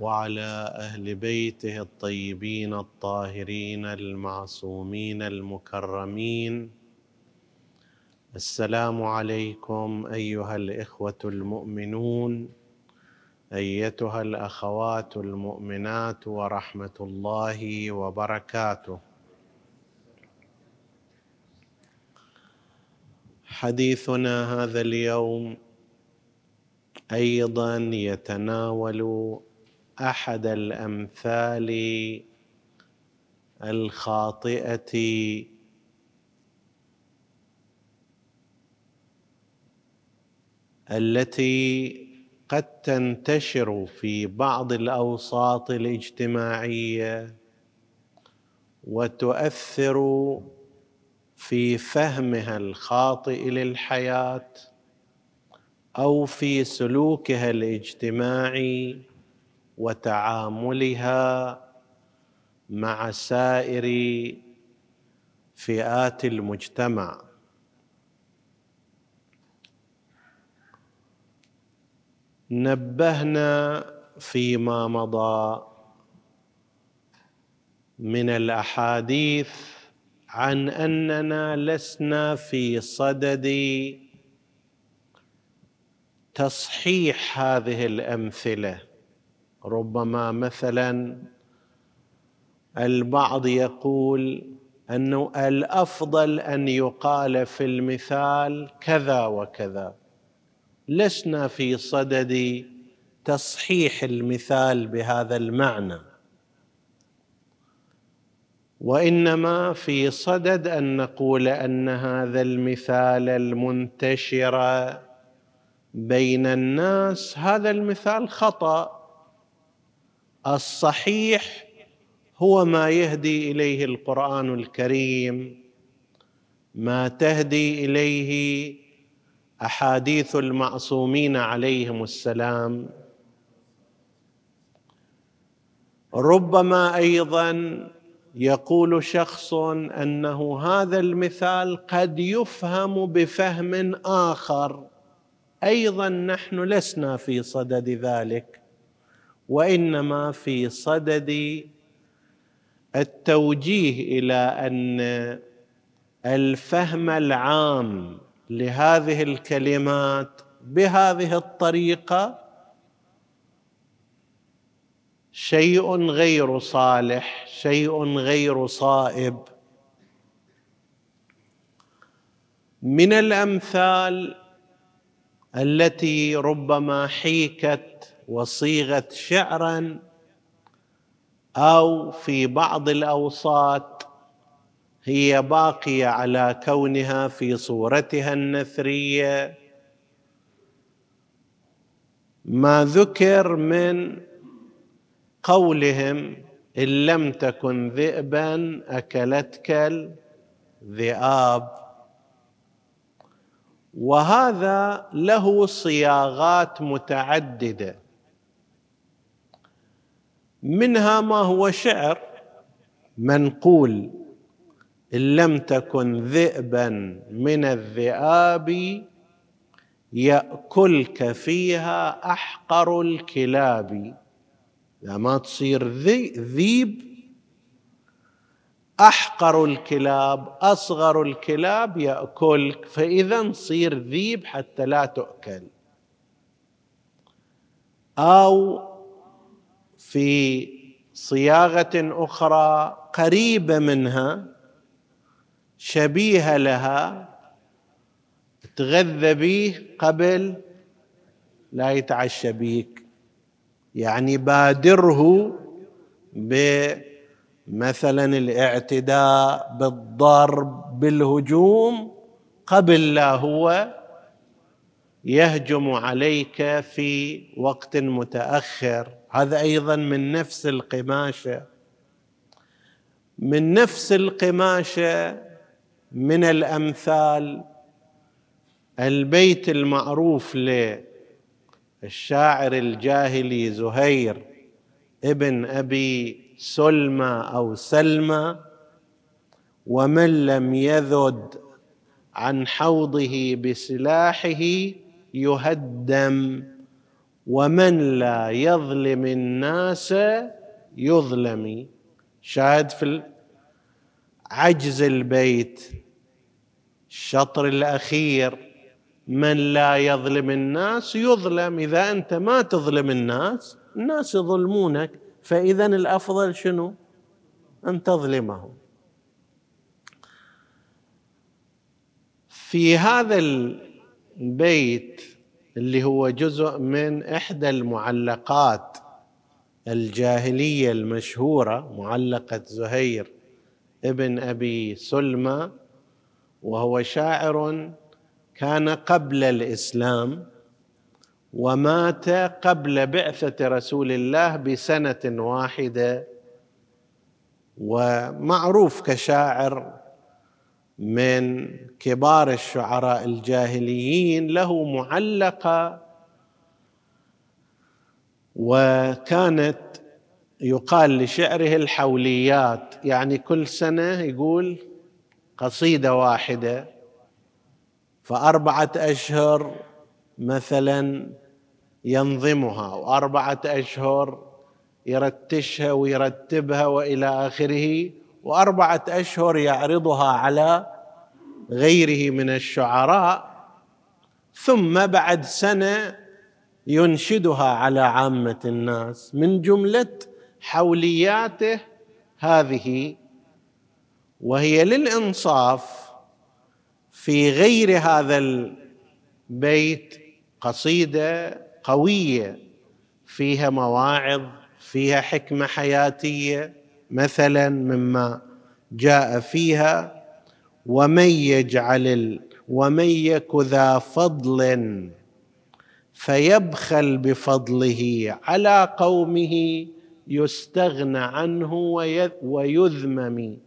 وعلى أهل بيته الطيبين الطاهرين المعصومين المكرمين. السلام عليكم أيها الإخوة المؤمنون أيتها الأخوات المؤمنات ورحمة الله وبركاته. حديثنا هذا اليوم أيضا يتناول أحد الأمثال الخاطئة. التي قد تنتشر في بعض الأوساط الاجتماعية وتؤثر في فهمها الخاطئ للحياة أو في سلوكها الاجتماعي. وتعاملها مع سائر فئات المجتمع. نبهنا فيما مضى من الأحاديث عن أننا لسنا في صدد تصحيح هذه الأمثلة. ربما مثلا البعض يقول أنه الأفضل أن يقال في المثال كذا وكذا. لسنا في صدد تصحيح المثال بهذا المعنى. وإنما في صدد أن نقول أن هذا المثال المنتشر بين الناس هذا المثال خطأ. الصحيح هو ما يهدي إليه القرآن الكريم ما تهدي إليه أحاديث المعصومين عليهم السلام. ربما أيضا يقول شخص أنه هذا المثال قد يفهم بفهم آخر. أيضا نحن لسنا في صدد ذلك. وإنما في صدد التوجيه إلى أن الفهم العام لهذه الكلمات بهذه الطريقة شيء غير صالح شيء غير صائب. من الأمثال التي ربما حيكت وصيغت شعرا أو في بعض الأوساط هي باقية على كونها في صورتها النثرية. ما ذكر من قولهم إن لم تكن ذئبا أكلتك الذئاب. وهذا له صياغات متعددة. منها ما هو شعر. منقول إن لم تكن ذئبا من الذئاب يأكلك فيها أحقر الكلاب. إذا ما تصير ذيب أحقر الكلاب أصغر الكلاب يأكلك. فإذا صير ذيب حتى لا تؤكل. أو في صياغة أخرى قريبة منها شبيهه لها تغذى به قبل لا يتعشى بيك يعني بادره بمثلا الاعتداء بالضرب بالهجوم قبل لا هو يهجم عليك في وقت متأخر. هذا أيضا من نفس القماشة. من نفس القماشة من الأمثال البيت المعروف للشاعر الجاهلي زهير ابن أبي سلمى أو سلمى ومن لم يذد عن حوضه بسلاحه يهدم. ومن لا يظلم الناس يظلم شاهد في عجز البيت الشطر الأخير. من لا يظلم الناس يظلم. إذا أنت ما تظلم الناس الناس يظلمونك. فإذا الأفضل شنو؟ أن تظلمهم. في هذا البيت اللي هو جزء من إحدى المعلقات الجاهلية المشهورة معلقة زهير ابن أبي سلمى وهو شاعر كان قبل الإسلام ومات قبل بعثة رسول الله بسنة واحدة ومعروف كشاعر من كبار الشعراء الجاهليين له معلقة وكانت يقال لشعره الحوليات. يعني كل سنة يقول قصيدة واحدة. فأربعة أشهر مثلا ينظمها وأربعة أشهر يرتشها ويرتبها وإلى آخره. وأربعة أشهر يعرضها على غيره من الشعراء ثم بعد سنة ينشدها على عامة الناس من جملة حولياته هذه وهي للإنصاف في غير هذا البيت قصيدة قوية فيها مواعظ فيها حكمة حياتية. مثلا مما جاء فيها ومن يجعل ومن يك ذا فضل فيبخل بفضله على قومه يستغنى عنه ويذمم.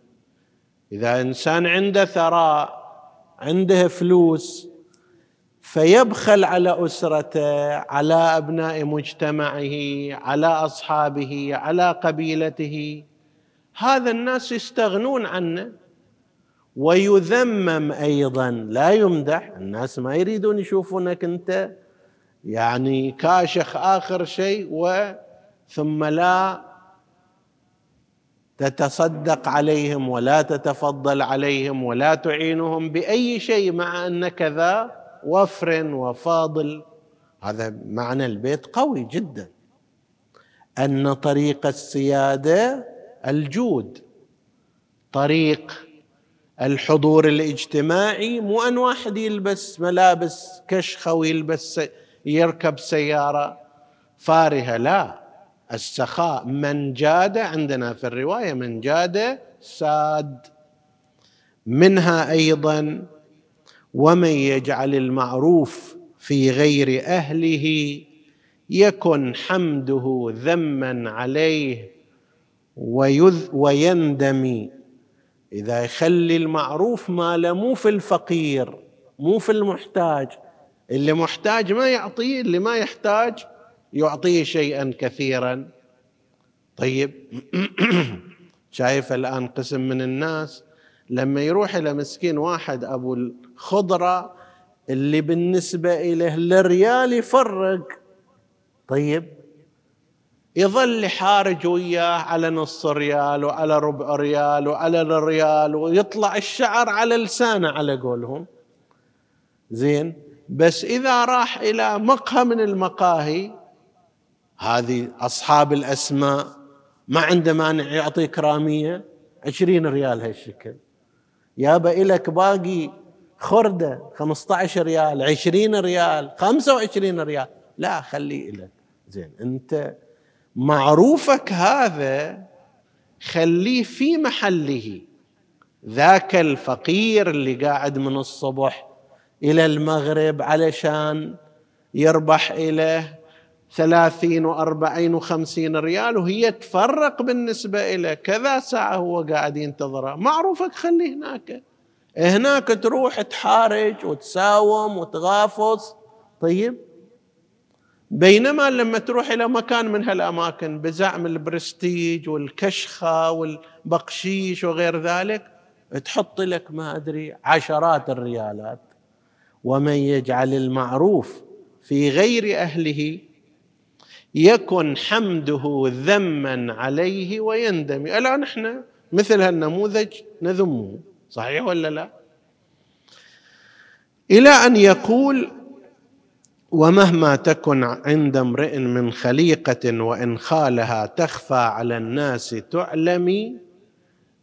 إذا إنسان عنده ثراء عنده فلوس فيبخل على أسرته على أبناء مجتمعه على أصحابه على قبيلته. هذا الناس يستغنون عنه. ويذمم أيضا. لا يمدح. الناس ما يريدون يشوفونك أنت. يعني كاشخ آخر شيء و ثم لا تتصدق عليهم ولا تتفضل عليهم ولا تعينهم بأي شيء مع انك ذا وفر وفاضل. هذا معنى البيت قوي جدا. أن طريق السيادة الجود طريق الحضور الاجتماعي مو أن واحد يلبس ملابس كشخة ويلبس يركب سيارة فارهة لا. السخاء من جاد عندنا في الرواية من جاد ساد. منها أيضا ومن يجعل المعروف في غير أهله يكن حمده ذما عليه ويذ ويندم إذا يخلي المعروف ماله مو في الفقير مو في المحتاج. اللي محتاج ما يعطيه اللي ما يحتاج يعطيه شيئا كثيرا. طيب شايف الآن قسم من الناس. لما يروح إلى مسكين واحد أبو الخضرة اللي بالنسبة إليه الريال يفرق. طيب يظل حارج وياه على نص ريال وعلى ربع ريال وعلى الريال ويطلع الشعر على لسانه على قولهم. زين؟ بس إذا راح إلى مقهى من المقاهي هذه أصحاب الأسماء ما عنده مانع يعطي كرامية عشرين ريال هالشكل. يابا إلك باقي خردة 15 ريال 20 ريال 25 ريال. لا خليه إلك. زين أنت معروفك هذا خليه في محله. ذاك الفقير اللي قاعد من الصبح إلى المغرب علشان يربح إلى ثلاثين وأربعين وخمسين ريال وهي تفرق بالنسبة إلى كذا ساعة هو قاعد ينتظرها. معروفك خليه هناك. هناك تروح تحارج وتساوم وتغافص. طيب؟ بينما لما تروح إلى مكان من هالأماكن بزعم البرستيج والكشخة والبقشيش وغير ذلك تحط لك ما أدري عشرات الريالات. ومن يجعل المعروف في غير أهله يكن حمده ذما عليه ويندم الان إحنا مثل هالنموذج نذمه صحيح ولا لا؟ إلى أن يقول ومهما تكن عند امرئ من خليقة وإن خالها تخفى على الناس تعلمي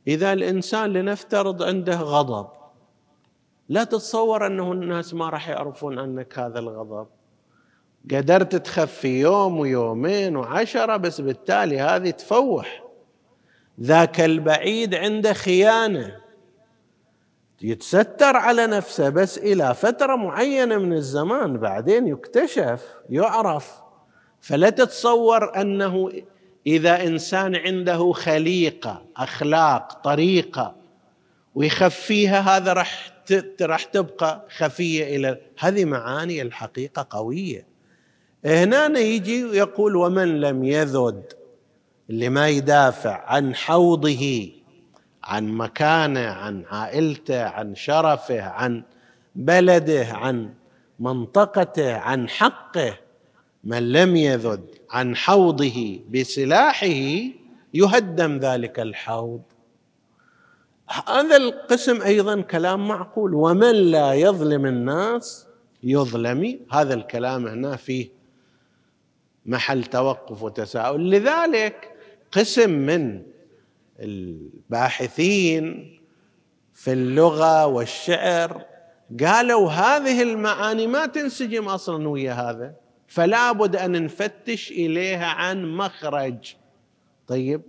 إذا الإنسان لنفترض عنده غضب لا تتصور أنه الناس ما راح يعرفون عنك هذا الغضب. قدرت تخفي يوم ويومين وعشرة بس بالتالي هذه تفوح. ذاك البعيد عنده خيانة. يتستر على نفسه بس إلى فترة معينة من الزمان بعدين يكتشف يعرف. فلا تتصور أنه إذا إنسان عنده خليقة أخلاق طريقة ويخفيها هذا راح راح تبقى خفية إلى هذه معاني الحقيقة قوية. هنا يجي ويقول ومن لم يذد اللي ما يدافع عن حوضه عن مكانه عن عائلته عن شرفه عن بلده عن منطقته عن حقه. من لم يذد عن حوضه بسلاحه يهدم ذلك الحوض. هذا القسم أيضا كلام معقول. ومن لا يظلم الناس يظلم. هذا الكلام هنا فيه محل توقف وتساؤل. لذلك قسم من الباحثين في اللغة والشعر قالوا هذه المعاني ما تنسجم أصلا ويا هذا فلا بد أن نفتش إليها عن مخرج. طيب.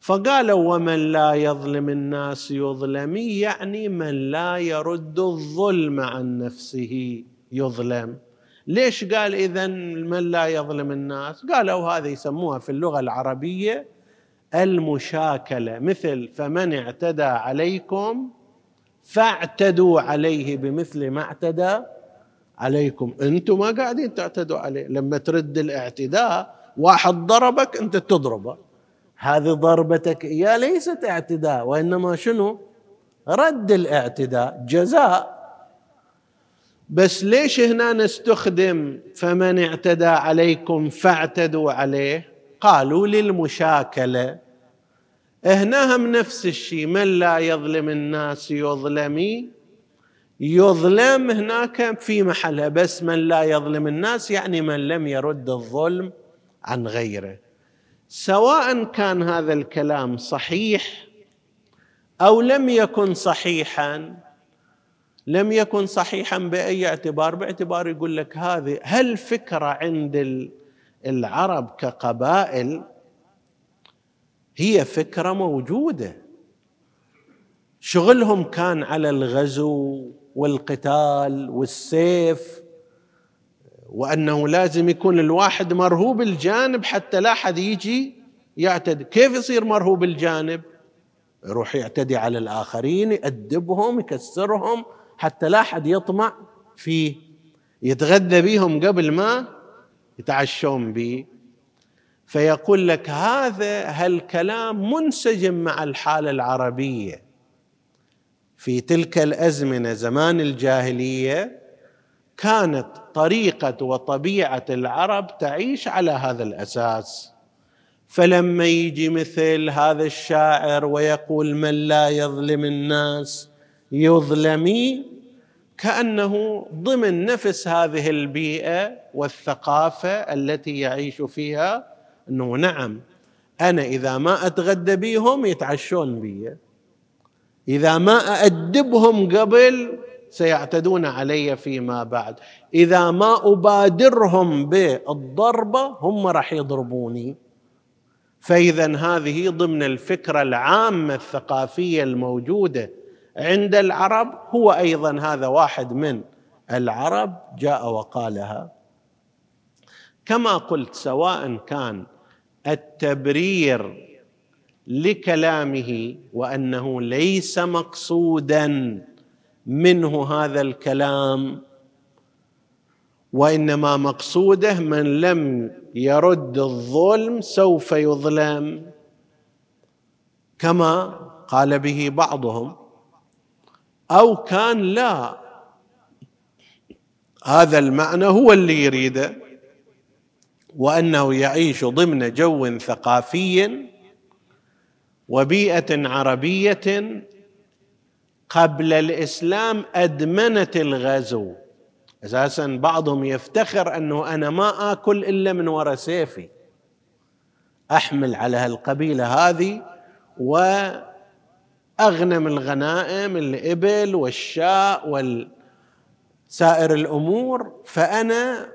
فقالوا ومن لا يظلم الناس يظلم يعني من لا يرد الظلم عن نفسه يظلم. ليش قال اذا من لا يظلم الناس؟ قالوا هذا يسموها في اللغة العربية المشاكلة. مثل فمن اعتدى عليكم فاعتدوا عليه بمثل ما اعتدى عليكم. أنتم ما قاعدين تعتدوا عليه. لما ترد الاعتداء واحد ضربك انت تضربه. هذه ضربتك اياه ليست اعتداء وإنما شنو؟ رد الاعتداء جزاء. بس ليش هنا نستخدم فمن اعتدى عليكم فاعتدوا عليه؟ قالوا للمشاكلة. هنا هم نفس الشيء من لا يظلم الناس يظلمي يظلم هناك في محلها بس من لا يظلم الناس يعني من لم يرد الظلم عن غيره. سواء كان هذا الكلام صحيح أو لم يكن صحيحا لم يكن صحيحا بأي اعتبار باعتبار يقول لك هذه هل فكرة عند العرب كقبائل هي فكرة موجودة. شغلهم كان على الغزو والقتال والسيف وأنه لازم يكون الواحد مرهوب الجانب حتى لا أحد يجي يعتدي. كيف يصير مرهوب الجانب؟ يروح يعتدي على الآخرين يأدبهم يكسرهم حتى لا أحد يطمع فيه. يتغذى بهم قبل ما يتعشون به فيقول لك هذا هالكلام منسجم مع الحالة العربية. في تلك الأزمنة زمان الجاهلية كانت طريقة وطبيعة العرب تعيش على هذا الأساس. فلما يجي مثل هذا الشاعر ويقول من لا يظلم الناس يظلمي كأنه ضمن نفس هذه البيئة والثقافة التي يعيش فيها إنه نعم أنا إذا ما أتغدى بيهم يتعشون بي. إذا ما أأدبهم قبل سيعتدون علي فيما بعد. إذا ما أبادرهم بالضربة هم راح يضربوني. فإذا هذه ضمن الفكرة العامة الثقافية الموجودة عند العرب هو أيضا هذا واحد من العرب جاء وقالها. كما قلت سواء كان التبرير لكلامه وأنه ليس مقصودا منه هذا الكلام وإنما مقصوده من لم يرد الظلم سوف يظلم كما قال به بعضهم أو كان لا. هذا المعنى هو اللي يريده. وأنه يعيش ضمن جو ثقافي وبيئة عربية قبل الإسلام أدمنت الغزو. أساسا بعضهم يفتخر أنه أنا ما آكل إلا من وراء سيفي. أحمل على هالقبيلة هذه واغنم الغنائم الإبل والشاء وسائر الأمور فأنا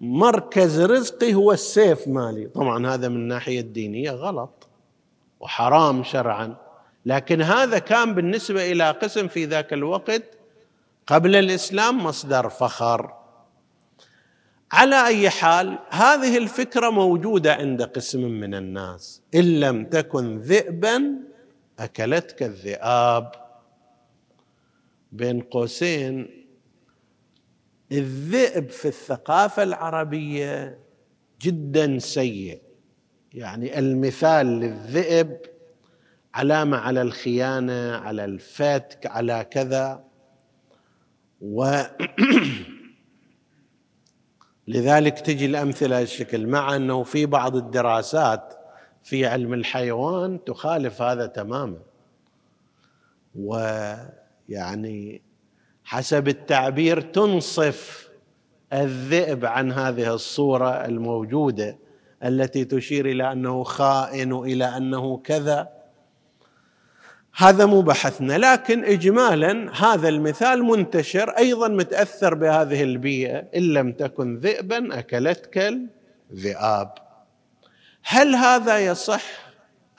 مركز رزقي هو السيف مالي. طبعا هذا من الناحية الدينية غلط وحرام شرعا. لكن هذا كان بالنسبة إلى قسم في ذاك الوقت قبل الإسلام مصدر فخر. على أي حال هذه الفكرة موجودة عند قسم من الناس. إن لم تكن ذئبا أكلتك الذئاب. بين قوسين الذئب في الثقافة العربية جدا سيء. يعني المثال للذئب علامة على الخيانة على الفتك على كذا. و لذلك تجي الأمثلة الشكل مع أنه في بعض الدراسات في علم الحيوان تخالف هذا تماما. ويعني حسب التعبير تنصف الذئب عن هذه الصورة الموجودة التي تشير إلى أنه خائن إلى أنه كذا. هذا مو بحثنا لكن اجمالا هذا المثال منتشر أيضا متأثر بهذه البيئة إن لم تكن ذئبا أكلتك الذئاب. هل هذا يصح؟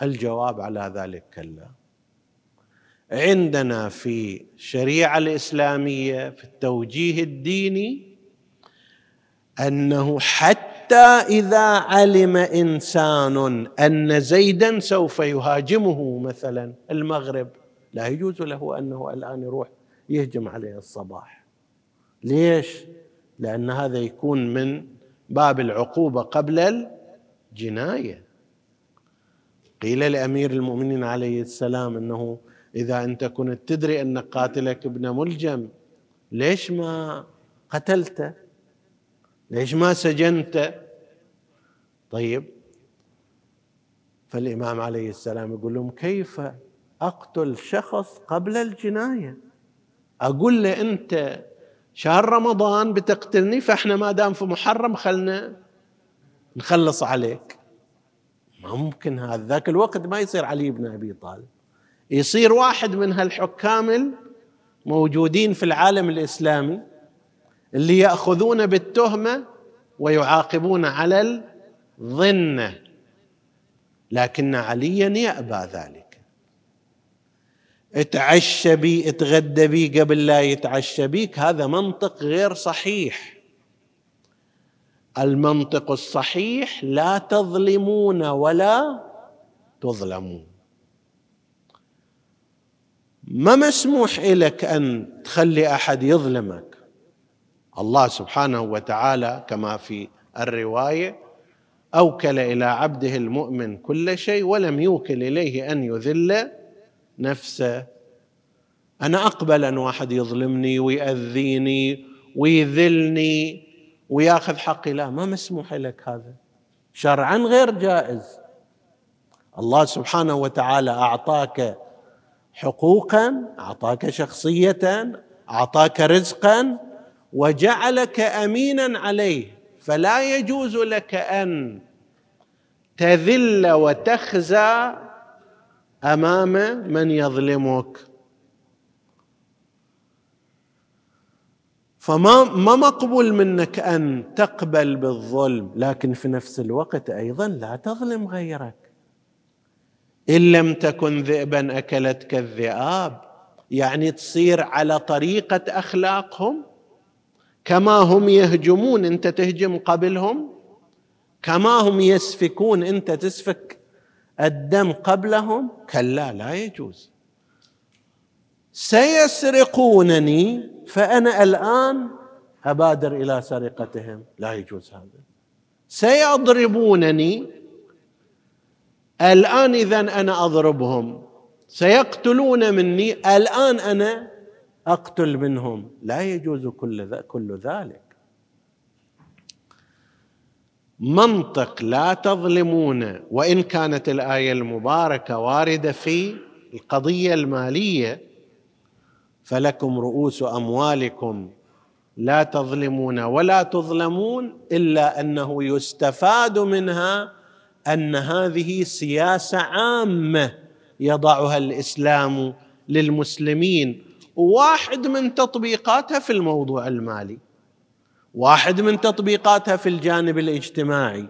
الجواب على ذلك كلا. عندنا في الشريعة الإسلامية في التوجيه الديني أنه حتى إذا علم إنسان أن زيدا سوف يهاجمه مثلا المغرب لا يجوز له أنه الآن يروح يهجم عليه الصباح. ليش؟ لأن هذا يكون من باب العقوبة قبل الجناية. قيل لأمير المؤمنين عليه السلام أنه إذا أنت كنت تدري أن قاتلك ابن ملجم ليش ما قتلته ليش ما سجنته طيب. فالإمام عليه السلام يقول لهم كيف أقتل شخص قبل الجناية؟ أقول له أنت شهر رمضان بتقتلني فإحنا ما دام في محرم خلنا نخلص عليك. ممكن هذا ذاك الوقت ما يصير علي بن أبي طالب. يصير واحد من هالحكام الموجودين في العالم الإسلامي اللي يأخذون بالتهمة ويعاقبون على الظنة. لكن عليا يأبى ذلك. اتعشى بي اتغدى بي قبل لا يتعشى بيك. هذا منطق غير صحيح. المنطق الصحيح لا تظلمون ولا تظلمون. ما مسموح لك أن تخلي أحد يظلمك. الله سبحانه وتعالى كما في الرواية أوكل إلى عبده المؤمن كل شيء ولم يوكل إليه أن يذل نفسه. أنا أقبل أن واحد يظلمني ويأذيني ويذلني ويأخذ حقي. لا ما مسموح لك هذا. شرعا غير جائز. الله سبحانه وتعالى أعطاك حقوقا أعطاك شخصيه أعطاك رزقا وجعلك امينا عليه. فلا يجوز لك أن تذل وتخزى أمام من يظلمك. فما ما مقبول منك أن تقبل بالظلم لكن في نفس الوقت أيضا لا تظلم غيرك. إن لم تكن ذئبا أكلتك الذئاب يعني تصير على طريقة أخلاقهم كما هم يهجمون أنت تهجم قبلهم كما هم يسفكون أنت تسفك الدم قبلهم كلا لا يجوز. سيسرقونني فأنا الآن أبادر إلى سرقتهم لا يجوز هذا. سيضربونني الآن اذا أنا أضربهم. سيقتلون مني. الآن أنا أقتل منهم. لا يجوز كل كل ذلك. منطق لا تظلمون. وإن كانت الآية المباركة واردة في القضية المالية فلكم رؤوس أموالكم. لا تظلمون ولا تظلمون إلا أنه يستفاد منها أن هذه سياسة عامة يضعها الإسلام للمسلمين. واحد من تطبيقاتها في الموضوع المالي واحد من تطبيقاتها في الجانب الاجتماعي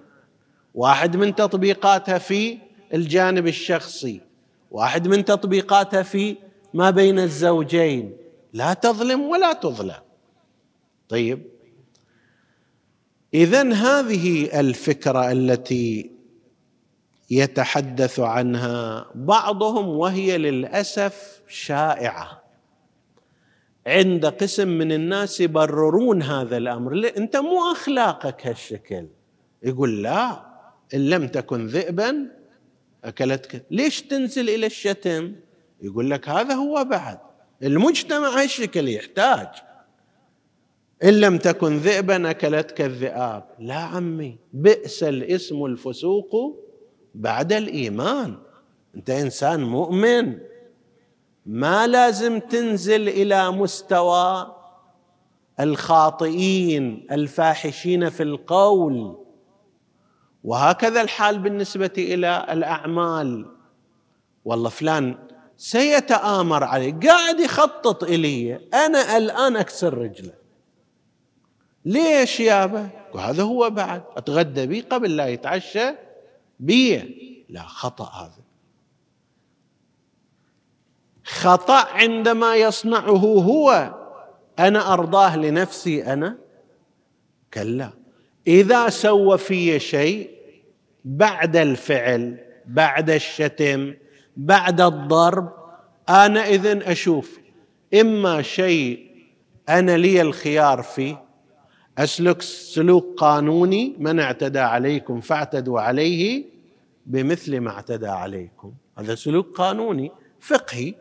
واحد من تطبيقاتها في الجانب الشخصي واحد من تطبيقاتها في ما بين الزوجين. لا تظلم ولا تظلم. طيب اذا هذه الفكرة التي يتحدث عنها بعضهم وهي للأسف شائعة. عند قسم من الناس يبررون هذا الأمر. أنت مو أخلاقك هالشكل. يقول لا إن لم تكن ذئبا أكلتك. ليش تنزل إلى الشتم؟ يقول لك هذا هو بعد. المجتمع هالشكل يحتاج. إن لم تكن ذئبا أكلتك الذئاب. لا عمي بئس الاسم الفسوق بعد الإيمان. أنت إنسان مؤمن. ما لازم تنزل إلى مستوى الخاطئين الفاحشين في القول. وهكذا الحال بالنسبة إلى الأعمال. والله فلان سيتآمر علي قاعد يخطط إلي أنا الآن أكسر رجله. ليش يابا هذا هو بعد أتغدى بي قبل لا يتعشى. بي لا خطأ هذا. خطأ عندما يصنعه هو. أنا أرضاه لنفسي أنا؟ كلا. إذا سوى في شيء بعد الفعل بعد الشتم بعد الضرب أنا إذن أشوف إما شيء أنا لي الخيار فيه أسلك سلوك قانوني من اعتدى عليكم فاعتدوا عليه بمثل ما اعتدى عليكم. هذا سلوك قانوني فقهي.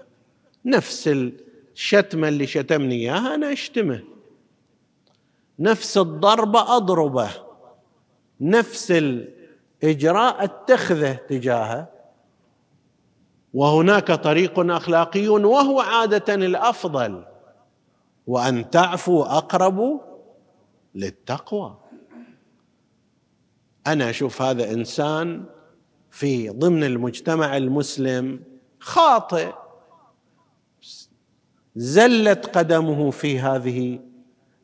نفس الشتمه اللي شتمني إياها أنا أشتمه. نفس الضربه أضربه. نفس الإجراء أتخذه تجاهه. وهناك طريق أخلاقي وهو عادة الأفضل. وأن تعفوا أقرب للتقوى. أنا أشوف هذا إنسان في ضمن المجتمع المسلم خاطئ. زلت قدمه في هذه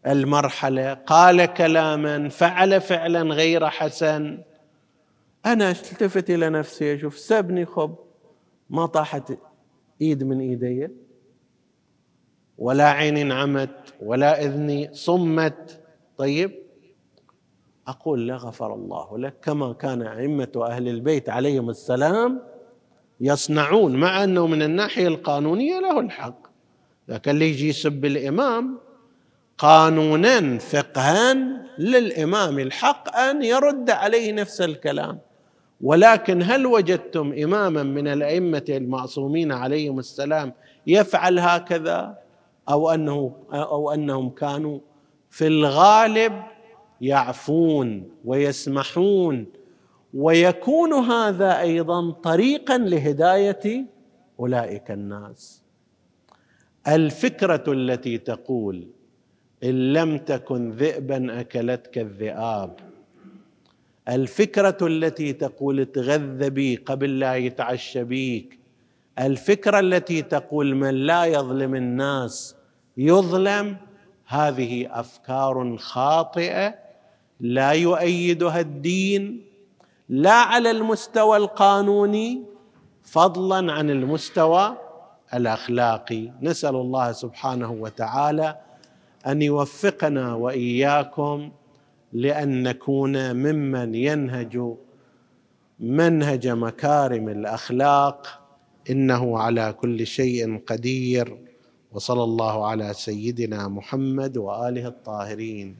المرحلة. قال كلاما فعل فعلا غير حسن. أنا التفت إلى نفسي أشوف سبني خب ما طاحت إيد من إيدي ولا عين عمت ولا إذني صمت. طيب أقول لا غفر الله لك كما كان أئمة أهل البيت عليهم السلام يصنعون مع أنه من الناحية القانونية له الحق. لكن اللي يجي يسب الإمام قانونا فقها للإمام الحق أن يرد عليه نفس الكلام. ولكن هل وجدتم اماما من الأئمة المعصومين عليهم السلام يفعل هكذا؟ أو أنه أو أنهم كانوا في الغالب يعفون ويسمحون. ويكون هذا أيضا طريقا لهداية أولئك الناس. الفكرة التي تقول إن لم تكن ذئبا أكلتك الذئاب. الفكرة التي تقول تغذى بي قبل لا يتعشى بيك. الفكرة التي تقول من لا يظلم الناس يظلم هذه أفكار خاطئة لا يؤيدها الدين لا على المستوى القانوني فضلا عن المستوى الأخلاقي. نسأل الله سبحانه وتعالى أن يوفقنا وإياكم لأن نكون ممن ينهج منهج مكارم الأخلاق. إنه على كل شيء قدير. وصلى الله على سيدنا محمد وآله الطاهرين.